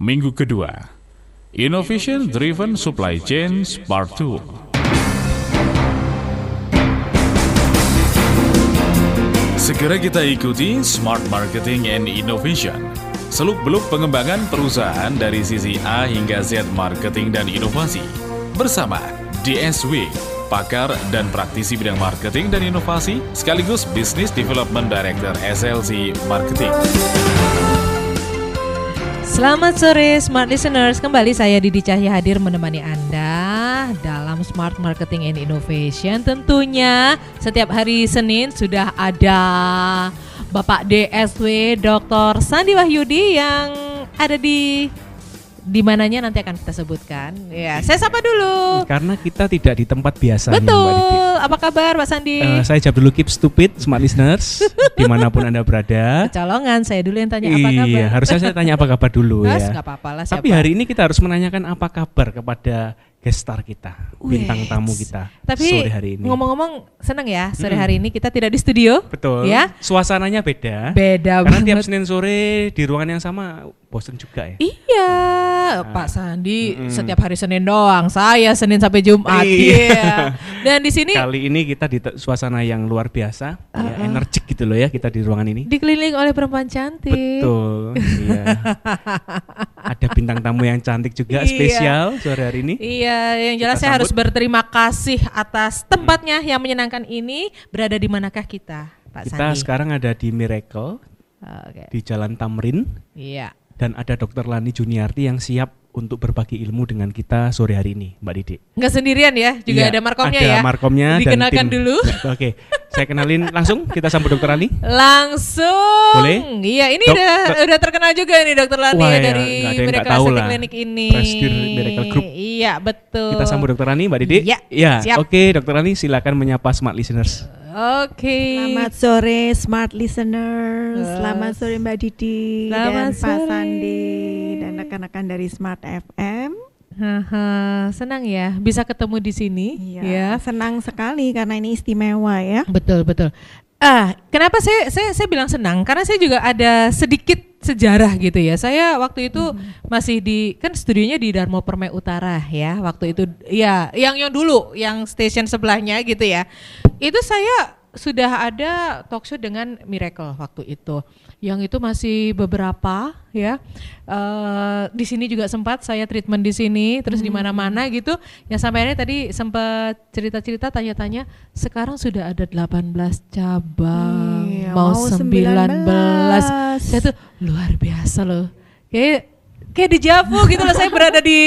minggu kedua. Innovation Driven Supply Chain Part 2. Segera kita ikuti Smart Marketing and Innovation. Seluk-beluk pengembangan perusahaan dari sisi A hingga Z marketing dan inovasi. Bersama DSW, pakar dan praktisi bidang marketing dan inovasi, sekaligus Business Development Director SLC Marketing. Selamat sore Smart Listeners, kembali saya Didi Cahya hadir menemani Anda dalam Smart Marketing and Innovation. Tentunya setiap hari Senin sudah ada Bapak DSW Dr. Sandi Wahyudi yang ada di di mananya nanti akan kita sebutkan. Ya, saya sapa dulu. Karena kita tidak di tempat biasa. Betul. Apa kabar Pak Sandi? Uh, saya jawab dulu keep stupid, smart listeners, di mana pun anda berada. Kecolongan, saya dulu yang tanya apa kabar. Iya, harusnya saya tanya apa kabar dulu ya. Apa-apa lah. Tapi hari ini kita harus menanyakan apa kabar kepada guest star kita, bintang tamu kita Tapi sore hari ini. ngomong-ngomong seneng ya sore hari ini kita tidak di studio. Betul. Ya. Suasananya beda. Beda Karena tiap banget. Senin sore di ruangan yang sama bosen juga ya. Iya, Pak Sandi setiap hari Senin doang. Saya Senin sampai Jumat. Iya. Iya. Dan di sini Kali ini kita di suasana yang luar biasa, ya, energik gitu loh ya kita di ruangan ini. dikelilingi oleh perempuan cantik. Betul. iya. Ada bintang tamu yang cantik juga Iya. spesial sore hari ini. Iya, yang jelas Kita saya harus sambut. berterima kasih atas tempatnya yang menyenangkan ini. Berada di manakah kita, Pak Kita Sandi? sekarang ada di Miracle Oke. di Jalan Tamrin Iya. dan ada Dr. Lani Juniarti yang siap untuk berbagi ilmu dengan kita sore hari ini, Mbak Didi. Nggak sendirian ya, juga Iya, ada markomnya ada ya. markomnya dan Dikenalkan tim- dulu. Oke, saya kenalin langsung kita sambut Dr. Lani. Langsung. Boleh? Iya, ini Dok- udah udah terkenal juga nih Dokter Lani Wah, ya ya, dari ada Miracle tahu Aesthetic. Clinic ini. Miracle Group. Iya, betul. Kita sambut Dr. Lani, Mbak Didi. Iya, Ya, oke Dr. Lani silakan menyapa smart listeners. Oke. Selamat sore smart listeners. Selamat sore Mbak Didi Selamat dan Pak sore. Sandi dan rekan-rekan dari Smart FM. Haha, senang ya bisa ketemu di sini. Iya, Ya. senang sekali karena ini istimewa ya. Betul betul. Ah, kenapa saya saya saya bilang senang? Karena saya juga ada sedikit sejarah gitu ya. Saya waktu itu masih di kan studionya di Darmo Permai Utara ya. Waktu itu ya yang yang dulu yang station sebelahnya gitu ya. Itu saya sudah ada talk show dengan Miracle waktu itu. Yang itu masih beberapa ya. Eh di sini juga sempat saya treatment di sini, terus di mana-mana gitu. Yang sampai ini tadi sempat cerita-cerita tanya-tanya, sekarang sudah ada 18 cabang, Iya, mau, mau 19. 19. Saya tuh luar biasa loh. Kayak kayak di Javu gitu loh saya berada di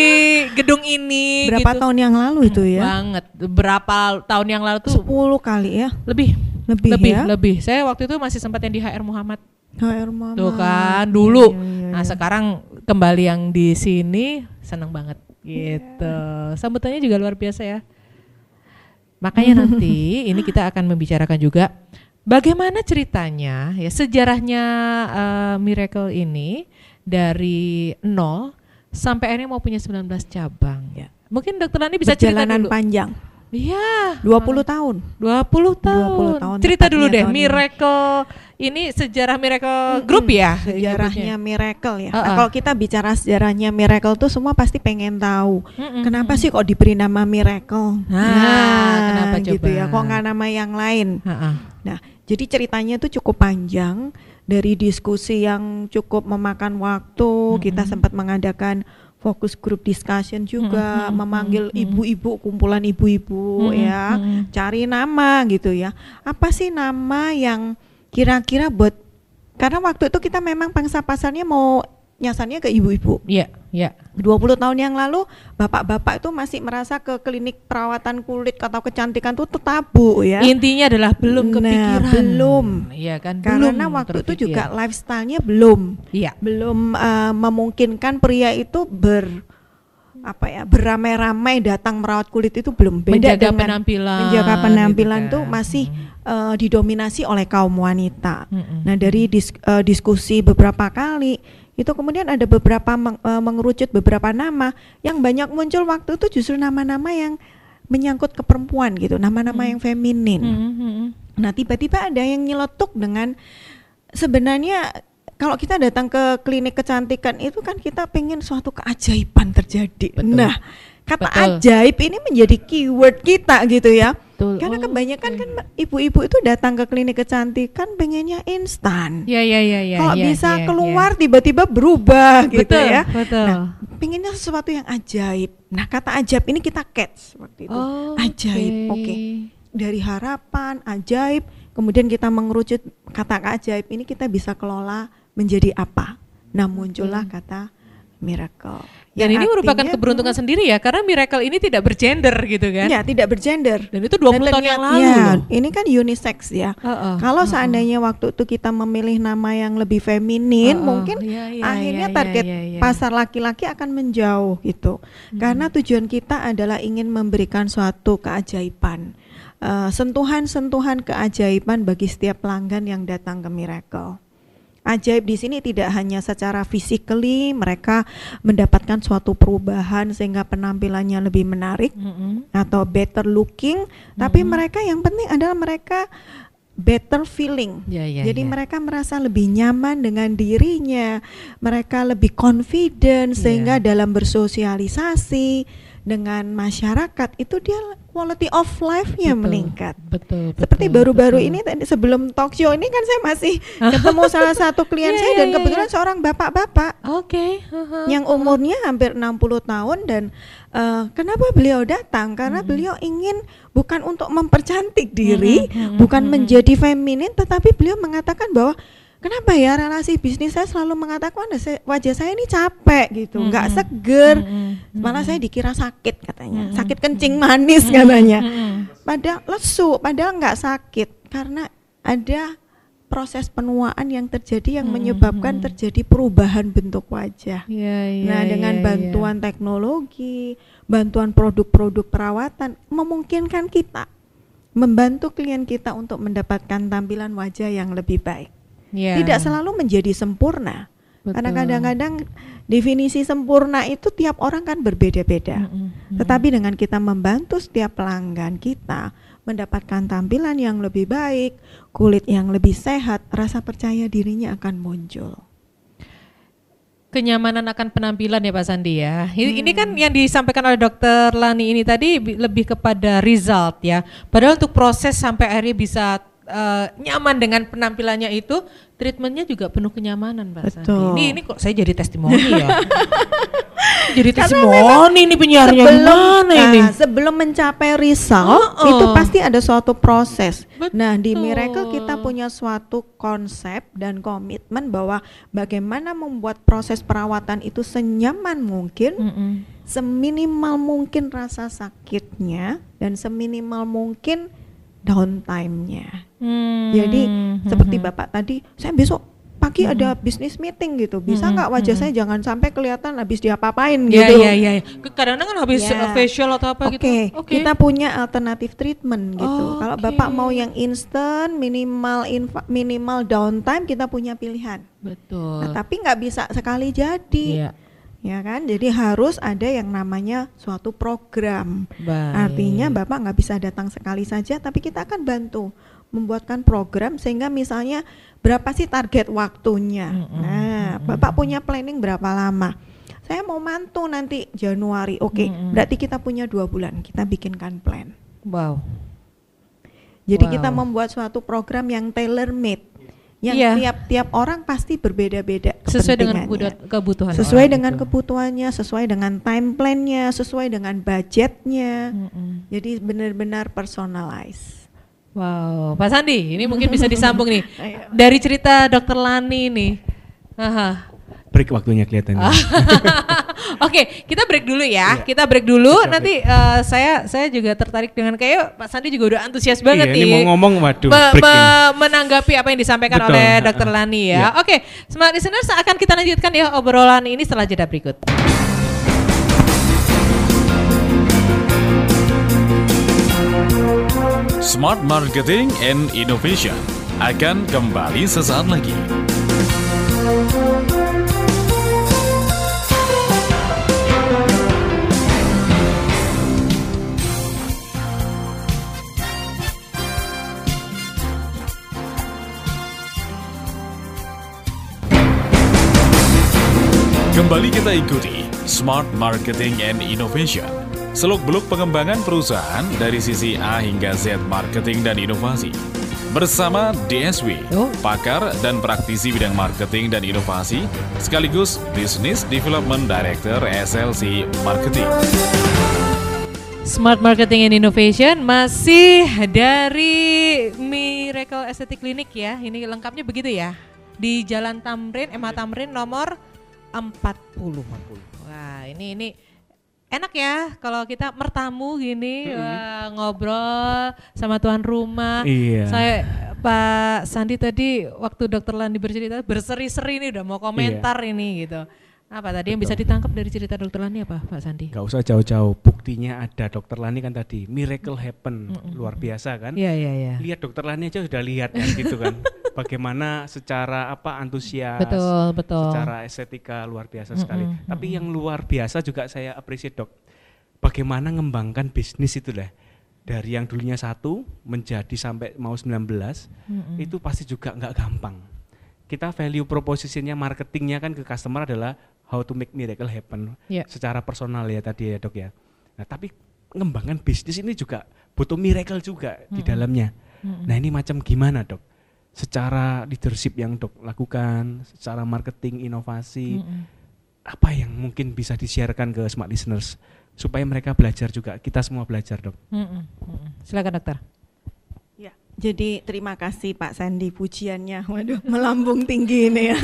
gedung ini Berapa gitu. tahun yang lalu itu ya? Banget. Berapa tahun yang lalu tuh 10 kali ya. lebih Lebih, lebih ya. lebih. Saya waktu itu masih sempat yang di HR Muhammad HR Mama. tuh kan dulu. Iya, iya, Nah, iya. sekarang kembali yang di sini senang banget gitu. Sambutannya juga luar biasa ya. Makanya nanti ini kita akan membicarakan juga bagaimana ceritanya ya sejarahnya eh, Miracle ini dari nol sampai akhirnya mau punya 19 cabang. Ya. Mungkin Dokter Lani bisa cerita dulu. panjang. Iya. 20 tahun. 20 tahun. 20 tahun, Cerita dulu deh. Miracle ini sejarah Miracle Group ya. Sejarahnya. Miracle ya. Uh-uh. Nah, kalau kita bicara sejarahnya Miracle tuh semua pasti pengen tahu. Mm-mm. Kenapa sih kok diberi nama Miracle? Nah, kenapa gitu coba? ya. Kok nggak nama yang lain? Ha-ha. Nah, jadi ceritanya itu cukup panjang dari diskusi yang cukup memakan waktu. Kita sempat mengadakan fokus group discussion juga, Mm-mm, memanggil mm-mm. ibu-ibu, kumpulan ibu-ibu Mm-mm, ya, mm-mm. cari nama gitu ya. Apa sih nama yang kira-kira buat karena waktu itu kita memang pangsa pasarnya mau nyasarnya ke ibu-ibu. Iya, iya. 20 tahun yang lalu bapak-bapak itu masih merasa ke klinik perawatan kulit atau kecantikan itu tabu ya. Intinya adalah belum Nah, kepikiran. belum. Iya kan? Karena belum waktu itu terpikir. juga lifestyle-nya belum Iya. belum eh, memungkinkan pria itu ber apa ya beramai-ramai datang merawat kulit itu belum beda Menjaga dengan penampilan. menjaga penampilan gitu tuh kan. masih eh, didominasi oleh kaum wanita. Mm-mm. Nah dari dis- eh, diskusi beberapa kali itu kemudian ada beberapa meng- eh, mengerucut beberapa nama yang banyak muncul waktu itu justru nama-nama yang menyangkut ke perempuan gitu, nama-nama yang feminin. Mm-mm. Nah, tiba-tiba ada yang nyeletuk dengan sebenarnya kalau kita datang ke klinik kecantikan itu kan kita pengen suatu keajaiban terjadi. Betul. Nah, kata Betul. ajaib ini menjadi keyword kita gitu ya. Betul. Karena Oh, kebanyakan oke. kan ibu-ibu itu datang ke klinik kecantikan pengennya instan. Ya ya ya ya. Kalau ya, bisa ya, keluar tiba-tiba berubah ya. gitu betul, ya. Betul. Nah, pengennya sesuatu yang ajaib. Nah, kata ajaib ini kita catch waktu itu. Oh, ajaib, oke. Dari harapan, ajaib, kemudian kita mengerucut kata ajaib ini kita bisa kelola menjadi apa? Nah, muncullah kata miracle. Dan Yang ini merupakan keberuntungan sendiri ya, karena miracle ini tidak bergender gitu kan. Ya, tidak bergender. Dan itu 20 tahun yang lalu loh. ini kan unisex ya. Heeh, Kalau heeh. seandainya waktu itu kita memilih nama yang lebih feminin, Heeh, mungkin iya, iya, akhirnya iya, target iya, iya. pasar laki-laki akan menjauh gitu. Karena tujuan kita adalah ingin memberikan suatu keajaiban, Eh, sentuhan-sentuhan keajaiban bagi setiap pelanggan yang datang ke Miracle. Ajaib di sini tidak hanya secara physically mereka mendapatkan suatu perubahan sehingga penampilannya lebih menarik, Mm-mm. atau better looking, tapi mereka yang penting adalah mereka better feeling. Ya, ya, Jadi ya. mereka merasa lebih nyaman dengan dirinya, mereka lebih confident sehingga dalam bersosialisasi dengan masyarakat itu dia quality of life-nya meningkat. Betul. Seperti betul, baru-baru betul. ini tadi sebelum talk show ini kan saya masih ketemu salah satu klien Iya, saya iya, dan iya, kebetulan seorang bapak-bapak Oke. heeh. yang umurnya hampir 60 tahun dan eh, kenapa beliau datang? Karena beliau ingin bukan untuk mempercantik diri, Mhm, mhm, bukan mhm. menjadi feminin, tetapi beliau mengatakan bahwa kenapa ya relasi bisnis saya selalu mengatakan "Wah, saya- wajah saya ini capek gitu, nggak Mhm, seger, mhm, malah saya dikira sakit katanya, Mhm, sakit kencing manis katanya. Mhm. Padahal lesu, padahal nggak sakit. Karena ada proses penuaan yang terjadi yang Mhm, menyebabkan terjadi perubahan bentuk wajah. Iya, iya, Nah, dengan iya, bantuan teknologi, bantuan produk-produk perawatan memungkinkan kita membantu klien kita untuk mendapatkan tampilan wajah yang lebih baik. Iya. Tidak selalu menjadi sempurna. Karena Betul. kadang-kadang definisi sempurna itu tiap orang kan berbeda-beda. Mm-mm, mm-mm. Tetapi dengan kita membantu setiap pelanggan kita mendapatkan tampilan yang lebih baik, kulit yang lebih sehat, rasa percaya dirinya akan muncul. kenyamanan akan penampilan ya Pak Sandi ya. Ini, ini kan Hmm. yang disampaikan oleh Dokter Lani ini tadi bi- lebih kepada result ya. Padahal untuk proses sampai akhirnya bisa eh, nyaman dengan penampilannya itu, treatmentnya juga penuh kenyamanan Sandi. Betul. Ini ini kok saya jadi testimoni ya. jadi testimoni ini penyiarnya gimana ini? ah, sebelum mencapai result Oh, itu oh. pasti ada suatu proses. Nah, di Betul. Miracle kita punya suatu konsep dan komitmen bahwa bagaimana membuat proses perawatan itu senyaman mungkin, Mm-mm. seminimal mungkin rasa sakitnya dan seminimal mungkin downtime-nya. Hmm, Jadi hmm, seperti hmm. Bapak tadi, saya besok pagi ada bisnis meeting gitu. Bisa Mm-mm, nggak wajah mm-mm. saya jangan sampai kelihatan habis diapa-apain Ya, gitu. ya, ya, ya. Kadang-kadang kan habis Ya. uh, facial atau apa Oke, gitu. kita punya alternatif treatment gitu. Oh, Kalau oke. Bapak mau yang instant, minimal infa- minimal downtime, kita punya pilihan. Betul. Nah, tapi nggak bisa sekali jadi. Iya. Ya kan? Jadi harus ada yang namanya suatu program. Baik. Artinya Bapak nggak bisa datang sekali saja, tapi kita akan bantu membuatkan program sehingga misalnya berapa sih target waktunya. Mm-mm, Nah, Bapak punya planning berapa lama? Saya mau mantu nanti Januari, oke. Mm-mm. Berarti kita punya dua bulan, kita bikinkan plan. Wow. Jadi Wow. kita membuat suatu program yang tailor made, yang Iya. tiap-tiap orang pasti berbeda-beda Sesuai dengan kebutuhan, sesuai dengan itu. kebutuhannya, sesuai dengan time plan-nya, sesuai dengan budgetnya. Mm-mm. Jadi benar-benar personalize. Wow, Pak Sandi, ini mungkin bisa disambung nih dari cerita Dokter Lani nih. Aha. Break waktunya kelihatannya. Oke, kita break dulu ya. Iya. Kita break dulu. Oke, Nanti eh, saya saya juga tertarik dengan kayak Pak Sandi juga udah antusias banget Iya, nih. ini mau ngomong, waduh, Me- break me- menanggapi apa yang disampaikan Betul, oleh. Dokter Lani ya. Iya. Oke, smart listeners akan kita lanjutkan ya obrolan ini setelah jeda berikut. Smart Marketing and Innovation akan kembali sesaat lagi. kita ikuti Smart Marketing and Innovation. Seluk-beluk pengembangan perusahaan dari sisi A hingga Z marketing dan inovasi. Bersama DSW, pakar dan praktisi bidang marketing dan inovasi, sekaligus Business Development Director SLC Marketing. Smart Marketing and Innovation masih dari Miracle Aesthetic Clinic ya. Ini lengkapnya begitu ya. Di Jalan Tamrin, MH Tamrin nomor 40. Wah, ini ini enak ya kalau kita mertamu gini wah, ngobrol sama tuan rumah. Iya. Saya Pak Sandi tadi waktu Dokter Landi bercerita berseri-seri nih udah mau komentar ini gitu. Apa tadi yang bisa ditangkap dari cerita Dokter Landi apa Pak Sandi? Gak usah jauh-jauh, buktinya ada dokter Lani kan tadi, miracle happen, luar biasa kan. Iya iya iya. Lihat dokter Lani aja sudah lihat kan gitu kan. Bagaimana secara apa antusias, Betul betul. secara estetika luar biasa sekali. Mm-mm, Tapi yang luar biasa juga saya appreciate dok. Bagaimana ngembangkan bisnis itu lah. Dari yang dulunya satu menjadi sampai mau 19 Mm-mm. itu pasti juga nggak gampang. Kita value propositionnya marketingnya kan ke customer adalah how to make miracle happen Iya. secara personal ya tadi ya dok ya. Nah tapi mengembangkan bisnis ini juga butuh miracle juga di Mm-mm. dalamnya. Mm-mm. Nah ini macam gimana dok? Secara leadership yang dok lakukan, secara marketing inovasi, Mm-mm. apa yang mungkin bisa disiarkan ke smart listeners supaya mereka belajar juga, kita semua belajar dok. Mm-mm. Mm-mm. Silakan dokter. Ya, jadi terima kasih Pak Sandi pujiannya. Waduh, melambung tinggi ini ya.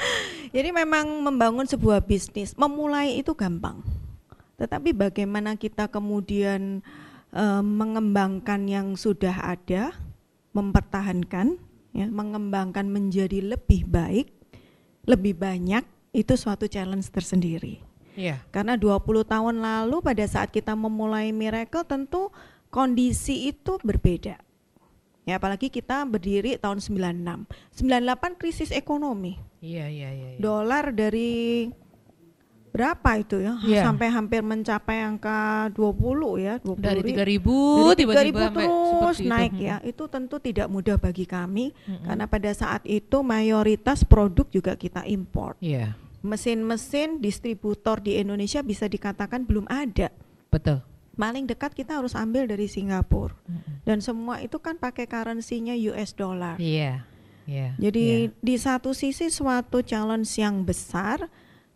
jadi memang membangun sebuah bisnis, memulai itu gampang. Tetapi bagaimana kita kemudian eh, mengembangkan yang sudah ada, mempertahankan, ya, mengembangkan menjadi lebih baik, lebih banyak, itu suatu challenge tersendiri. Iya. Karena 20 tahun lalu pada saat kita memulai Miracle tentu kondisi itu berbeda. Ya apalagi kita berdiri tahun 96. 98 krisis ekonomi. Iya iya iya. iya. Dolar dari berapa itu ya? Iya. Sampai hampir mencapai angka 20 ya, 20 Dari ri- 3000 dari tiba-tiba 3000 sampai terus seperti itu. naik Mm. ya. Itu tentu tidak mudah bagi kami Mm-mm. karena pada saat itu mayoritas produk juga kita import. Iya, Mesin-mesin distributor di Indonesia bisa dikatakan belum ada. betul. paling dekat kita harus ambil dari Singapura Mm-mm. dan semua itu kan pakai currency-nya US dollar. Iya. Iya. Jadi iya. di satu sisi suatu challenge yang besar,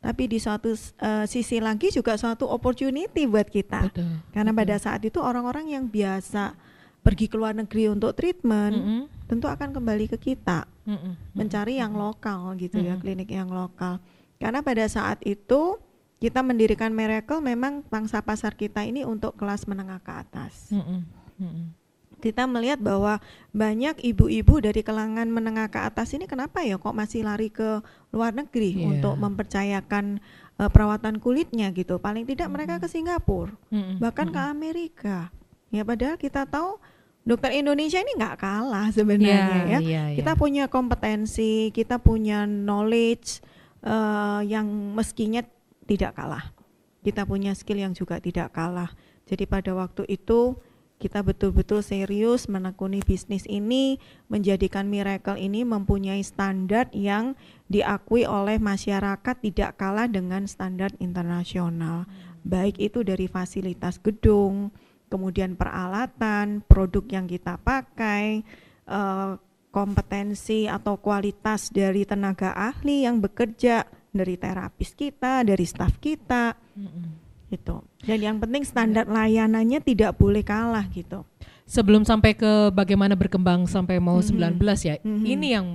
tapi di suatu eh, sisi lagi juga suatu opportunity buat kita. betul. Karena betul. pada saat itu orang-orang yang biasa pergi ke luar negeri untuk treatment Mm-mm. tentu akan kembali ke kita Mm-mm. mencari yang lokal gitu ya, Mm-mm. klinik yang lokal. Karena pada saat itu kita mendirikan Miracle memang pangsa pasar kita ini untuk kelas menengah ke atas. Mm-mm. Mm-mm. Kita melihat bahwa banyak ibu-ibu dari kalangan menengah ke atas ini kenapa ya kok masih lari ke luar negeri Iya. untuk mempercayakan eh, perawatan kulitnya gitu. Paling tidak mereka ke Singapura, Mm-mm. bahkan ke Mm-mm. Amerika. Ya padahal kita tahu dokter Indonesia ini nggak kalah sebenarnya Iya, ya. iya, iya. Kita punya kompetensi, kita punya knowledge eh, yang meskinya tidak kalah. Kita punya skill yang juga tidak kalah. Jadi pada waktu itu kita betul-betul serius menekuni bisnis ini, menjadikan Miracle ini mempunyai standar yang diakui oleh masyarakat tidak kalah dengan standar internasional. Baik itu dari fasilitas gedung, kemudian peralatan, produk yang kita pakai, eh, kompetensi atau kualitas dari tenaga ahli yang bekerja, dari terapis kita, dari staf kita, Mm-mm. Gitu. Dan yang penting standar layanannya tidak boleh kalah gitu. Sebelum sampai ke bagaimana berkembang sampai mau Mhm. 19 ya. Mhm. Ini yang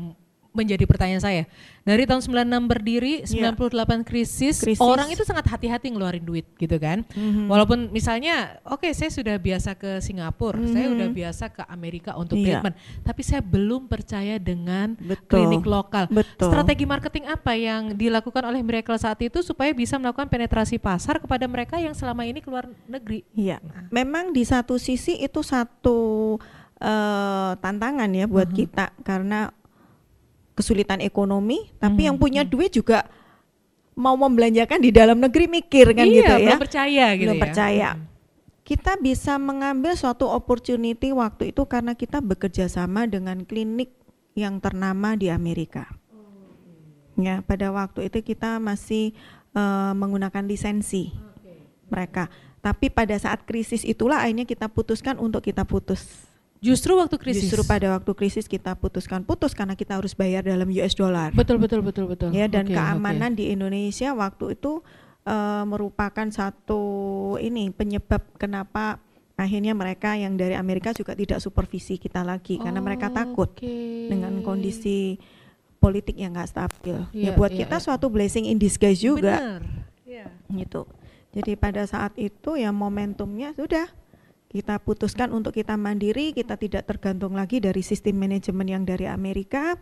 menjadi pertanyaan saya. Dari tahun 96 berdiri, Iya. 98 krisis, Krisis. orang itu sangat hati-hati ngeluarin duit gitu kan. Mhm. Walaupun misalnya, oke saya sudah biasa ke Singapura, saya Mhm. udah biasa ke Amerika untuk Iya. treatment, tapi saya belum percaya dengan Betul. klinik lokal. Betul. Strategi marketing apa yang dilakukan oleh Miracle saat itu supaya bisa melakukan penetrasi pasar kepada mereka yang selama ini keluar negeri? Iya, memang di satu sisi itu satu eh, tantangan ya buat Mhm. kita karena kesulitan ekonomi, tapi Mhm, yang punya mhm. duit juga mau membelanjakan di dalam negeri mikir kan iya, gitu ya. belum percaya gitu Belum ya. percaya. Mhm. Kita bisa mengambil suatu opportunity waktu itu karena kita bekerja sama dengan klinik yang ternama di Amerika. Ya, pada waktu itu kita masih eh, menggunakan lisensi mereka. Tapi pada saat krisis itulah akhirnya kita putuskan untuk kita putus. Justru waktu krisis. Justru pada waktu krisis kita putuskan putus karena kita harus bayar dalam US dollar. Betul betul betul betul. Ya dan Oke, keamanan oke. di Indonesia waktu itu eh, merupakan satu ini penyebab kenapa akhirnya mereka yang dari Amerika juga tidak supervisi kita lagi karena mereka takut Oke. dengan kondisi politik yang nggak stabil. ya Iya, buat iya, kita iya. suatu blessing in disguise juga Bener. Iya. gitu. Jadi pada saat itu ya momentumnya sudah kita putuskan untuk kita mandiri, kita tidak tergantung lagi dari sistem manajemen yang dari Amerika.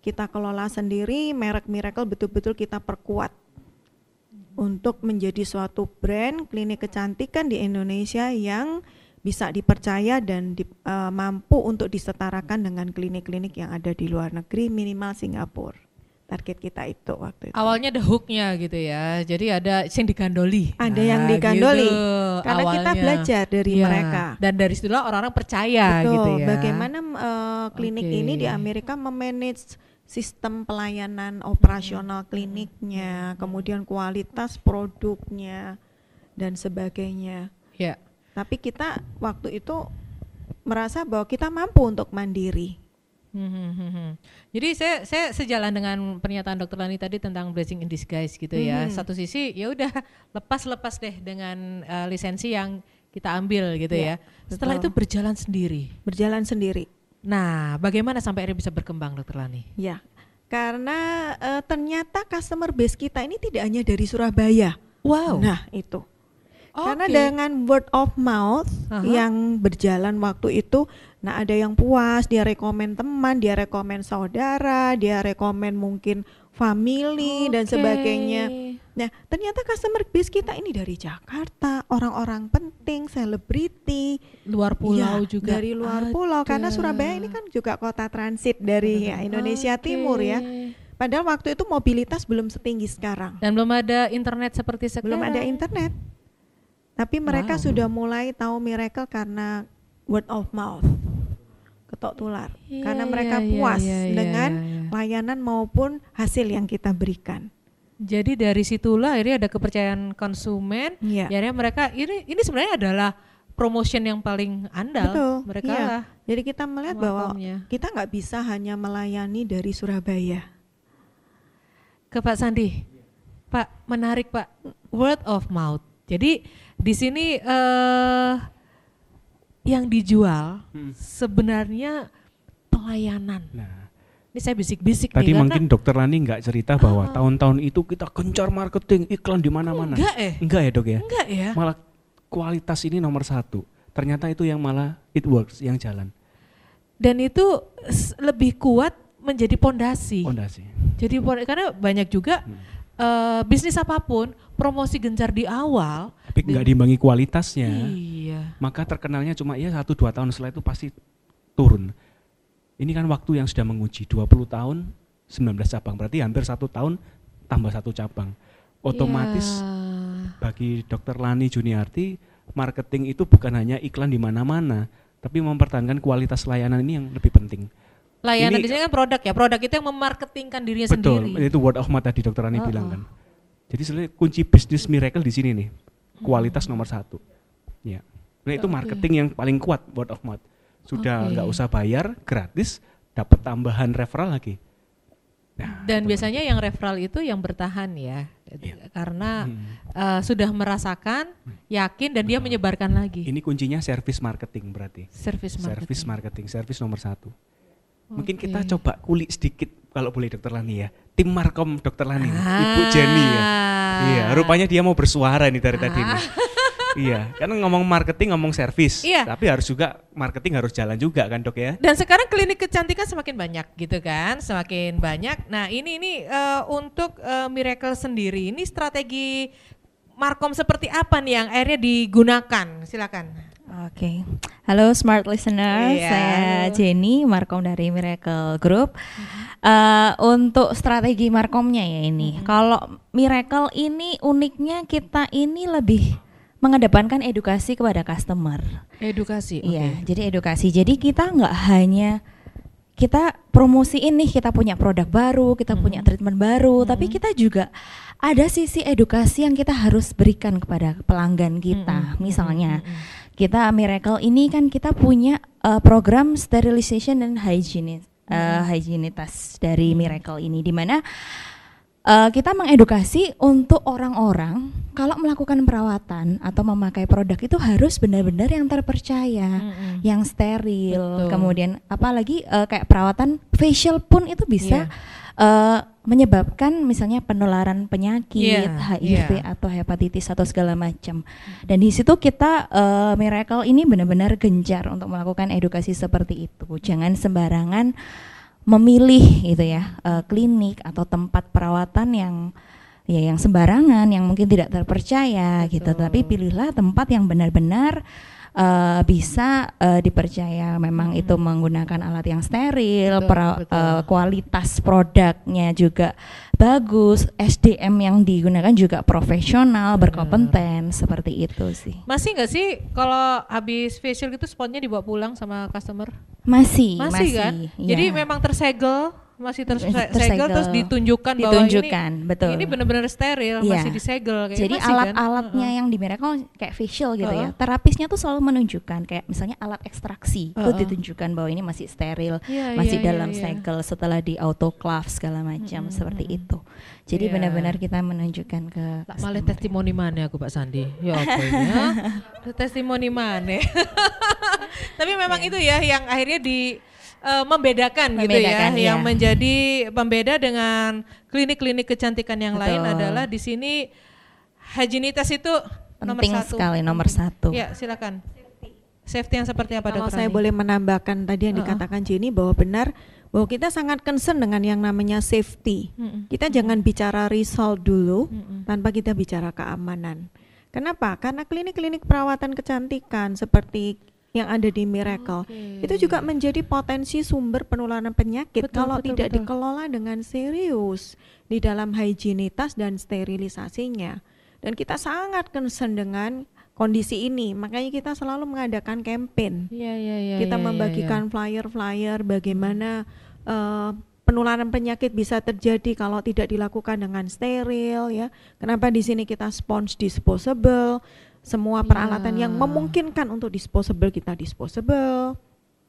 Kita kelola sendiri, merek Miracle betul-betul kita perkuat untuk menjadi suatu brand klinik kecantikan di Indonesia yang bisa dipercaya dan di- eh, mampu untuk disetarakan dengan klinik-klinik yang ada di luar negeri minimal Singapura. Target kita itu waktu itu. Awalnya ada hooknya gitu ya. Jadi ada yang digandoli. Ada yang Nah, digandoli. gitu Karena kita awalnya. belajar dari Iya. mereka. Dan dari situlah orang-orang percaya Betul. gitu ya. Bagaimana eh, klinik Oke. ini di Amerika memanage sistem pelayanan operasional kliniknya, kemudian kualitas produknya dan sebagainya. Ya. Tapi kita waktu itu merasa bahwa kita mampu untuk mandiri. Hmm, hmm, hmm, hmm. Jadi saya saya sejalan dengan pernyataan Dokter Lani tadi tentang blessing in disguise gitu ya. Mhm. Satu sisi ya udah lepas-lepas deh dengan eh, lisensi yang kita ambil gitu Ya, ya. Setelah itu betul. berjalan sendiri. Berjalan sendiri. Nah, bagaimana sampai akhirnya bisa berkembang Dokter Lani? Ya. Karena eh, ternyata customer base kita ini tidak hanya dari Surabaya. Wow. Nah, itu. Karena Oke. dengan word of mouth Aha. yang berjalan waktu itu, nah ada yang puas, dia rekomen teman, dia rekomen saudara, dia rekomen mungkin family dan Oke. sebagainya. Nah, ternyata customer base kita ini dari Jakarta, orang-orang penting, selebriti, luar pulau ya, juga dari luar ada. pulau karena Surabaya ini kan juga kota transit dari ya, Indonesia Oke. Timur ya. Padahal waktu itu mobilitas belum setinggi sekarang. Dan belum ada internet seperti sekarang. belum ada internet. Tapi mereka Wow. sudah mulai tahu miracle karena word of mouth. Ketok tular. Iya, karena mereka iya, iya, puas iya, iya, dengan iya, iya. layanan maupun hasil yang kita berikan. Jadi dari situlah akhirnya ada kepercayaan konsumen. Akhirnya mereka ini ini sebenarnya adalah promotion yang paling andal. Betul, Mereka iya. lah Jadi kita melihat bahwa kita nggak bisa hanya melayani dari Surabaya. ke Pak Sandi. Pak, menarik Pak. Word of mouth. Jadi di sini eh yang dijual Hmm. sebenarnya pelayanan. Nah, Ini saya bisik-bisik tadi nih mungkin dokter Lani nggak cerita bahwa Ah. tahun-tahun itu kita gencar marketing iklan di mana-mana. Enggak eh. Enggak ya dok ya? Enggak ya. Malah kualitas ini nomor satu. Ternyata itu yang malah it works yang jalan. Dan itu lebih kuat menjadi pondasi. Fondasi. Jadi karena banyak juga Hmm. eh, bisnis apa pun promosi gencar di awal. Tapi nggak diimbangi kualitasnya. Iya. maka terkenalnya cuma ya satu dua tahun setelah itu pasti turun. Ini kan waktu yang sudah menguji 20 tahun 19 cabang berarti hampir satu tahun tambah satu cabang. Otomatis Ya. bagi Dokter Lani Juniarti marketing itu bukan hanya iklan di mana-mana, tapi mempertahankan kualitas layanan ini yang lebih penting. layanan Ini- di sini kan produk ya, produk itu yang memarketingkan dirinya Betul, sendiri. itu word of mouth tadi Dokter Lani Uh-uh. bilang kan. Jadi sebenarnya kunci bisnis miracle di sini nih, kualitas nomor satu. Ya, nah itu marketing yang paling kuat word of mouth. Sudah nggak usah bayar, gratis, dapat tambahan referral lagi. Nah, Dan biasanya yang referral itu yang bertahan ya, Iya. karena Hmm. eh, sudah merasakan, yakin dan dia menyebarkan lagi. Ini kuncinya service marketing berarti. Service marketing. Service marketing, service nomor satu. Mungkin kita coba kulik sedikit kalau boleh Dokter Lani ya. Tim Markom Dokter Lani, Ah. Ibu Jenny ya. Iya, rupanya dia mau bersuara nih dari tadi nih. iya, karena ngomong marketing ngomong service, Iya. tapi harus juga marketing harus jalan juga kan dok ya. Dan sekarang klinik kecantikan semakin banyak gitu kan, semakin banyak. Nah ini ini eh, untuk eh, Miracle sendiri, ini strategi Markom seperti apa nih yang akhirnya digunakan? Silakan. Oke, halo smart listener, Iya, saya. Jenny Markom dari Miracle Group. Eh, untuk strategi Markomnya ya ini, kalau Miracle ini uniknya kita ini lebih mengedepankan edukasi kepada customer. Edukasi. Iya, jadi edukasi. Jadi kita nggak hanya kita promosiin nih kita punya produk baru, kita punya treatment baru, tapi kita juga ada sisi edukasi yang kita harus berikan kepada pelanggan kita. Misalnya kita Miracle ini kan kita punya uh, program sterilization dan hygiene uh, hygienitas dari Miracle ini di mana uh, kita mengedukasi untuk orang-orang kalau melakukan perawatan atau memakai produk itu harus benar-benar yang terpercaya, Mm-mm. yang steril. Betul. Kemudian apalagi uh, kayak perawatan facial pun itu bisa Iya. uh, menyebabkan misalnya penularan penyakit, Iya, HIV iya. atau hepatitis atau segala macam. Dan di situ kita uh, Miracle ini benar-benar gencar untuk melakukan edukasi seperti itu. Jangan sembarangan memilih gitu ya uh, klinik atau tempat perawatan yang ya yang sembarangan yang mungkin tidak terpercaya gitu Betul. tapi pilihlah tempat yang benar-benar uh, bisa uh, dipercaya memang itu menggunakan alat yang steril Betul, pera- betul. uh, kualitas produknya juga bagus SDM yang digunakan juga profesional berkompeten seperti itu sih Masih nggak sih kalau habis facial gitu spotnya dibawa pulang sama customer? masih Masih, kan? iya. Jadi memang tersegel, masih terse- Tersegel. tersegel terus ditunjukkan, Ditunjukkan, bahwa ini betul. ini benar-benar steril, Iya. masih disegel kayak Jadi masih kan? alat-alatnya Heeh. yang di Miracle kayak facial gitu ya. Heeh. Terapisnya tuh selalu menunjukkan kayak misalnya alat ekstraksi itu Heeh. ditunjukkan bahwa ini masih steril, Iya, masih iya, dalam iya. segel setelah di autoclave segala macam seperti itu. Jadi Iya. benar-benar kita menunjukkan ke Tak malah testimoni mana aku Pak Sandi? Ya apa ha? testimoni mana? Tapi memang itu ya yang akhirnya di eh, membedakan, gitu ya, Membedakan, iya. yang menjadi pembeda dengan klinik-klinik kecantikan yang lain Betul. adalah di sini hygienitas itu nomor penting satu. sekali nomor satu. Ya silakan. Safety yang seperti apa Kalau Dokter saya boleh menambahkan tadi yang Uh-uh. dikatakan Jenny bahwa benar bahwa kita sangat concern dengan yang namanya safety. Mm-mm. Kita jangan bicara result dulu Mm-mm. tanpa kita bicara keamanan. Kenapa? Karena klinik-klinik perawatan kecantikan seperti yang ada di Miracle Oke. itu juga menjadi potensi sumber penularan penyakit Betul, kalau betul, tidak betul. dikelola dengan serius di dalam higienitas dan sterilisasinya. Dan kita sangat concern dengan kondisi ini, makanya kita selalu mengadakan campaign Iya iya iya. kita iya, iya, membagikan flyer-flyer bagaimana eh, penularan penyakit bisa terjadi kalau tidak dilakukan dengan steril ya. Kenapa di sini kita sponge disposable, semua peralatan yang Ya. memungkinkan untuk disposable kita disposable.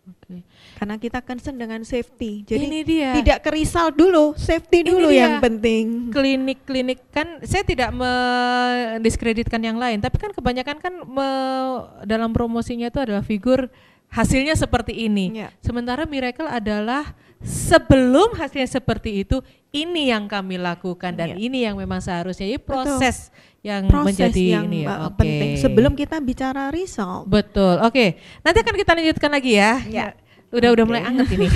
Oke. Karena kita concern dengan safety. Jadi Ini dia. tidak kerisal dulu, safety Ini dulu dia. yang penting. klinik-klinik kan saya tidak mendiskreditkan yang lain tapi kan kebanyakan kan me- dalam promosinya itu adalah figur hasilnya seperti ini Ya. sementara miracle adalah sebelum hasilnya seperti itu ini yang kami lakukan dan Ya. ini yang memang seharusnya jadi proses yang Proses menjadi yang ini ya uh, Oke. penting sebelum kita bicara result. Betul. Oke. Nanti akan kita lanjutkan lagi ya. Ya. Udah udah mulai anget ini.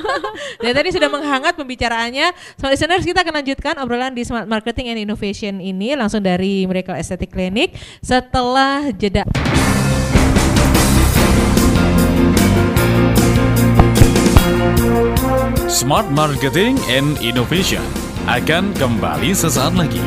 Dan tadi sudah menghangat pembicaraannya. Smart listeners kita akan lanjutkan obrolan di Smart Marketing and Innovation ini langsung dari Miracle Aesthetic Clinic setelah jeda. Smart Marketing and Innovation akan kembali sesaat lagi.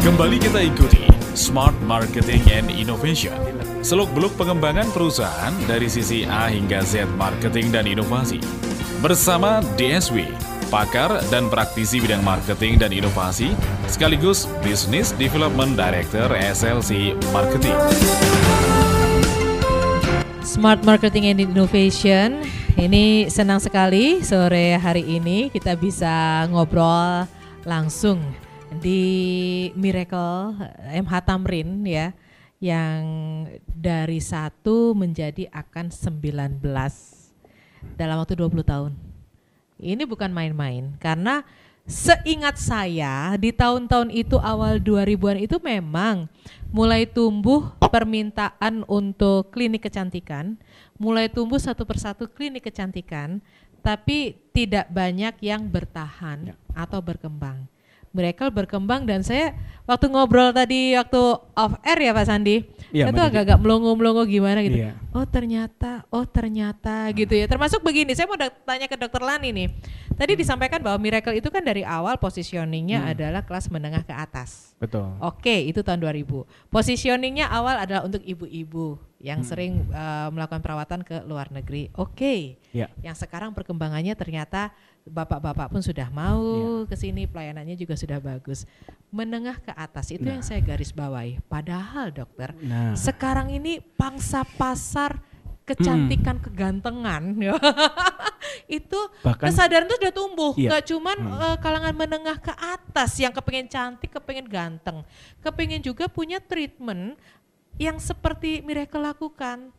Kembali kita ikuti Smart Marketing and Innovation. Seluk-beluk pengembangan perusahaan dari sisi A hingga Z marketing dan inovasi. Bersama DSW, pakar dan praktisi bidang marketing dan inovasi, sekaligus Business Development Director SLC Marketing. Smart Marketing and Innovation. Ini senang sekali sore hari ini kita bisa ngobrol langsung di Miracle MH Tamrin ya yang dari satu menjadi akan 19 dalam waktu 20 tahun. Ini bukan main-main karena seingat saya di tahun-tahun itu awal 2000-an itu memang mulai tumbuh permintaan untuk klinik kecantikan, mulai tumbuh satu persatu klinik kecantikan, tapi tidak banyak yang bertahan atau berkembang. Miracle berkembang dan saya waktu ngobrol tadi waktu off air ya Pak Sandi, tuh Didi. agak-agak melongo-melongo gimana gitu. Iya. Oh ternyata, oh ternyata gitu ya. Termasuk begini, saya mau tanya ke Dokter Lani nih. Tadi disampaikan bahwa Miracle itu kan dari awal positioningnya adalah kelas menengah ke atas. Betul. Oke, itu tahun 2000. Positioningnya awal adalah untuk ibu-ibu yang Hmm. sering eh, melakukan perawatan ke luar negeri. Oke. Ya. Yang sekarang perkembangannya ternyata bapak-bapak pun sudah mau ke sini, pelayanannya juga sudah bagus. Menengah ke atas itu yang saya garis bawahi. Padahal dokter, Nah, sekarang ini pangsa pasar kecantikan kegantengan ya. itu Bahkan- kesadaran itu sudah tumbuh Iya. nggak cuman eh, kalangan menengah ke atas yang kepengen cantik kepengen ganteng kepengen juga punya treatment yang seperti Miracle lakukan